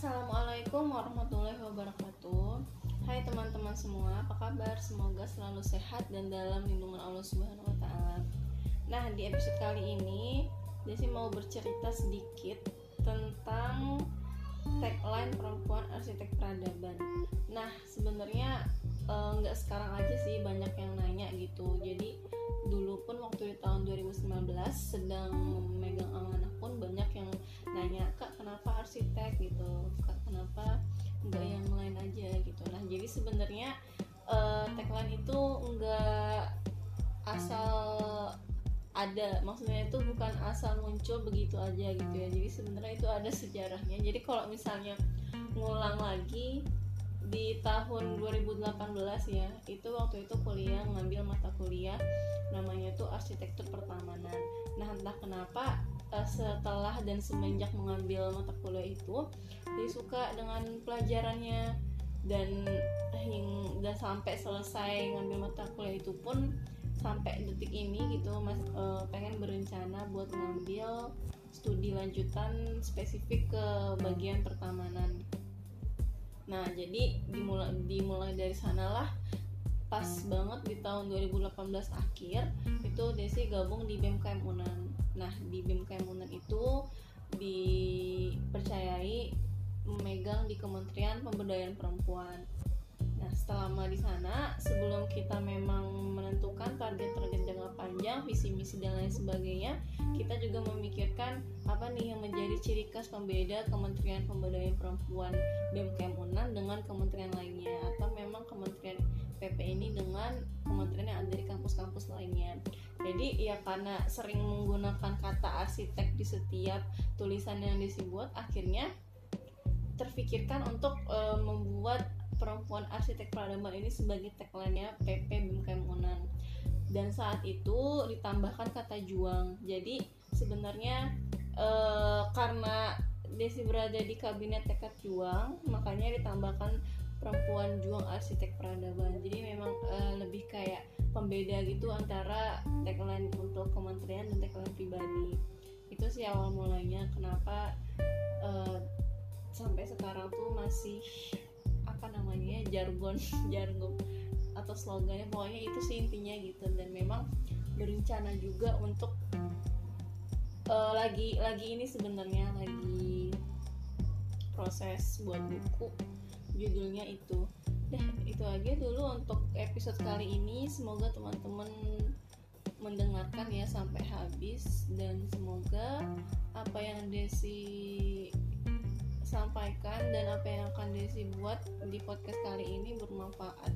Assalamualaikum warahmatullahi wabarakatuh Hai teman-teman semua, apa kabar? Semoga selalu sehat dan dalam lindungan Allah Subhanahu wa taala. Nah, di episode kali ini Desi mau bercerita sedikit tentang tagline perempuan arsitek peradaban. Nah, sebenarnya eh, nggak sekarang aja sih banyak yang nanya gitu. Jadi dulu pun waktu di tahun 2019 sedang memegang amanah pun banyak yang nanya kak kenapa arsitek gitu. Kak kenapa nggak yang lain aja? gitu. Nah jadi sebenarnya uh, tagline itu nggak asal ada. Maksudnya itu bukan asal muncul begitu aja gitu ya. Jadi sebenarnya itu ada sejarahnya. Jadi kalau misalnya ngulang lagi di tahun 2018 ya itu waktu itu kuliah ngambil mata kuliah namanya tuh arsitektur pertamanan. Nah entah kenapa uh, setelah dan semenjak mengambil mata kuliah itu dia suka dengan pelajarannya. Dan hing dan sampai selesai ngambil mata kuliah itu pun sampai detik ini gitu mas uh, pengen berencana buat ngambil studi lanjutan spesifik ke bagian pertamanan. Nah jadi dimulai dimulai dari sanalah pas banget di tahun 2018 akhir itu Desi gabung di BMKM Unan nah di BMKM Unan itu dipercayai memegang di Kementerian Pemberdayaan Perempuan. Nah, selama di sana, sebelum kita memang menentukan target-target jangka panjang, visi misi dan lain sebagainya, kita juga memikirkan apa nih yang menjadi ciri khas pembeda Kementerian Pemberdayaan Perempuan BMKM Unan dengan kementerian lainnya atau memang kementerian PP ini dengan kementerian yang ada di kampus-kampus lainnya. Jadi ya karena sering menggunakan kata arsitek di setiap tulisan yang dibuat, akhirnya terfikirkan untuk uh, membuat perempuan arsitek peradaban ini sebagai tagline-nya PP BMKM Unan dan saat itu ditambahkan kata juang. Jadi sebenarnya uh, karena Desi berada di kabinet tekad juang makanya ditambahkan perempuan juang arsitek peradaban jadi memang uh, lebih kayak pembeda gitu antara tagline untuk kementerian dan tagline pribadi. Itu sih awal mulanya kenapa uh, sampai sekarang tuh masih apa namanya jargon jargon atau slogannya pokoknya itu sih intinya gitu. Dan memang berencana juga untuk uh, lagi lagi ini sebenarnya lagi proses buat buku judulnya itu dah itu aja dulu untuk episode kali ini semoga teman-teman mendengarkan ya sampai habis dan semoga apa yang Desi sampaikan dan apa yang akan Desi buat di podcast kali ini bermanfaat.